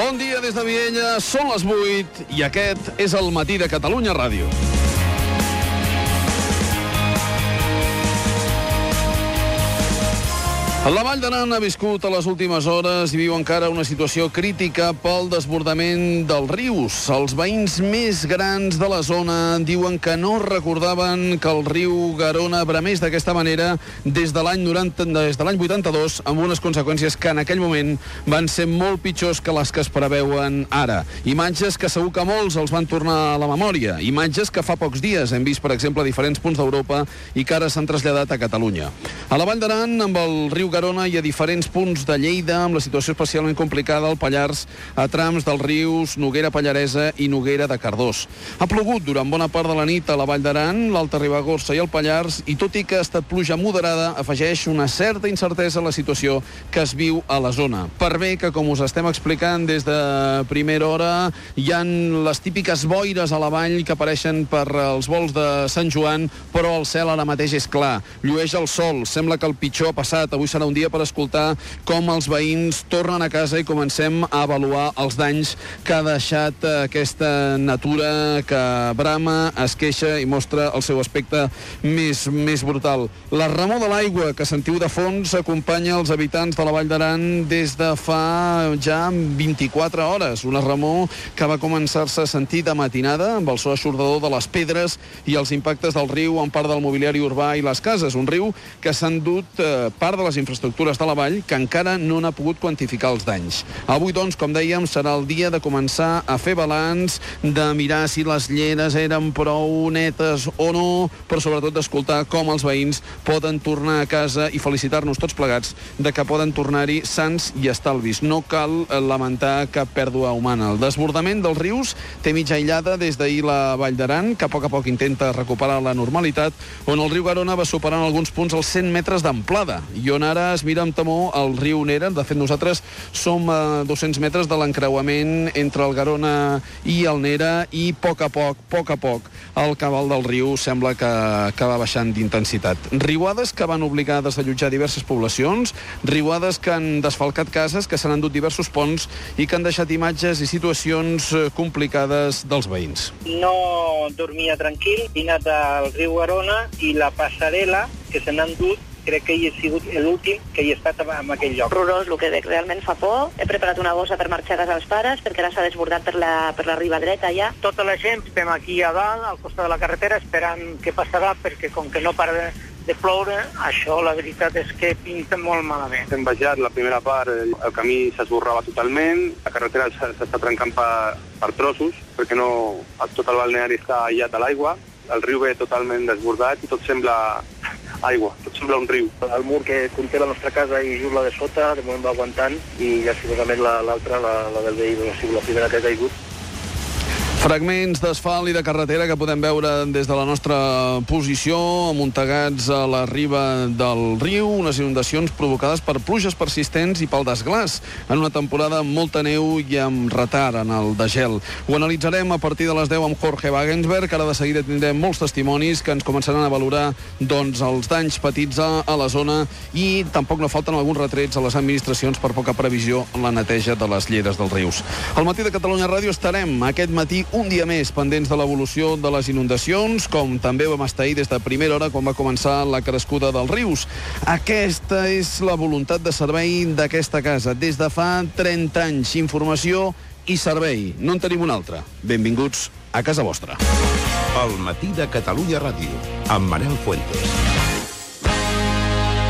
Bon dia des de Viella, són les 8 i aquest és el matí de Catalunya Ràdio. La Vall d'Aran ha viscut a les últimes hores i viu encara una situació crítica pel desbordament dels rius. Els veïns més grans de la zona diuen que no recordaven que el riu Garona bramés d'aquesta manera des de l'any 90, des de l'any 82, amb unes conseqüències que en aquell moment van ser molt pitjors que les que es preveuen ara. Imatges que segur que molts els van tornar a la memòria. Imatges que fa pocs dies hem vist, per exemple, a diferents punts d'Europa i que ara s'han traslladat a Catalunya. A la Vall d'Aran, amb el riu Garona i a diferents punts de Lleida, amb la situació especialment complicada al Pallars, a trams dels rius Noguera Pallaresa i Noguera de Cardós. Ha plogut durant bona part de la nit a la Vall d'Aran, l'Alta Ribagorça i el Pallars, i tot i que ha estat pluja moderada, afegeix una certa incertesa a la situació que es viu a la zona. Per bé que, com us estem explicant des de primera hora, hi han les típiques boires a la vall que apareixen per els vols de Sant Joan, però el cel ara mateix és clar. Llueix el sol, sembla que el pitjor ha passat. Avui serà un dia per escoltar com els veïns tornen a casa i comencem a avaluar els danys que ha deixat aquesta natura que brama, es queixa i mostra el seu aspecte més, més brutal. La remor de l'aigua que sentiu de fons acompanya els habitants de la Vall d'Aran des de fa ja 24 hores. Una remor que va començar-se a sentir de matinada amb el so aixordador de les pedres i els impactes del riu en part del mobiliari urbà i les cases. Un riu que s'ha endut eh, part de les infraestructures de la vall que encara no n'ha pogut quantificar els danys. Avui, doncs, com dèiem, serà el dia de començar a fer balanç, de mirar si les lleres eren prou netes o no, però sobretot d'escoltar com els veïns poden tornar a casa i felicitar-nos tots plegats de que poden tornar-hi sants i estalvis. No cal eh, lamentar cap pèrdua humana. El desbordament dels rius té mitja aïllada des d'ahir la Vall d'Aran, que a poc a poc intenta recuperar la normalitat, on el riu Garona va superar en alguns punts els 100 metres d'amplada i on ara es mira amb temor el riu Nera. De fet, nosaltres som a 200 metres de l'encreuament entre el Garona i el Nera i a poc a poc, a poc a poc, el cabal del riu sembla que, que va baixant d'intensitat. Riuades que van obligar a desallotjar diverses poblacions, riuades que han desfalcat cases, que s'han endut diversos ponts i que han deixat imatges i situacions eh, complicades dels veïns. no dormia tranquil, he anat al riu Garona i la passarel·la que se n'han dut crec que hi he sigut l'últim que hi he estat en aquell lloc. horrorós, el que realment fa por. He preparat una bossa per marxar a casa dels pares, perquè ara s'ha desbordat per la, per la riba dreta ja. Tota la gent estem aquí a dalt, al costat de la carretera, esperant què passarà, perquè com que no para de, de ploure, això la veritat és que pinta molt malament. Hem baixat la primera part, el camí s'esborrava totalment, la carretera s'ha- s'està trencant per, per trossos, perquè no, tot el balneari està aïllat a l'aigua, el riu ve totalment desbordat i tot sembla aigua, tot sembla un riu. El mur que conté la nostra casa i just la de sota, de moment va aguantant, i llacinosament la- l'altra, la, la del veí, ha sigut la primera que ha caigut. Fragments d'asfalt i de carretera que podem veure des de la nostra posició, amuntegats a la riba del riu, unes inundacions provocades per pluges persistents i pel desglàs, en una temporada amb molta neu i amb retard en el de gel. Ho analitzarem a partir de les 10 amb Jorge Wagensberg, ara de seguida tindrem molts testimonis que ens començaran a valorar doncs, els danys petits a, a la zona i tampoc no falten alguns retrets a les administracions per poca previsió en la neteja de les lleres dels rius. Al matí de Catalunya Ràdio estarem aquest matí un dia més pendents de l'evolució de les inundacions, com també vam estar ahir des de primera hora quan va començar la crescuda dels rius. Aquesta és la voluntat de servei d'aquesta casa. Des de fa 30 anys, informació i servei. No en tenim un altre. Benvinguts a casa vostra. El matí de Catalunya Ràdio, amb Manel Fuentes.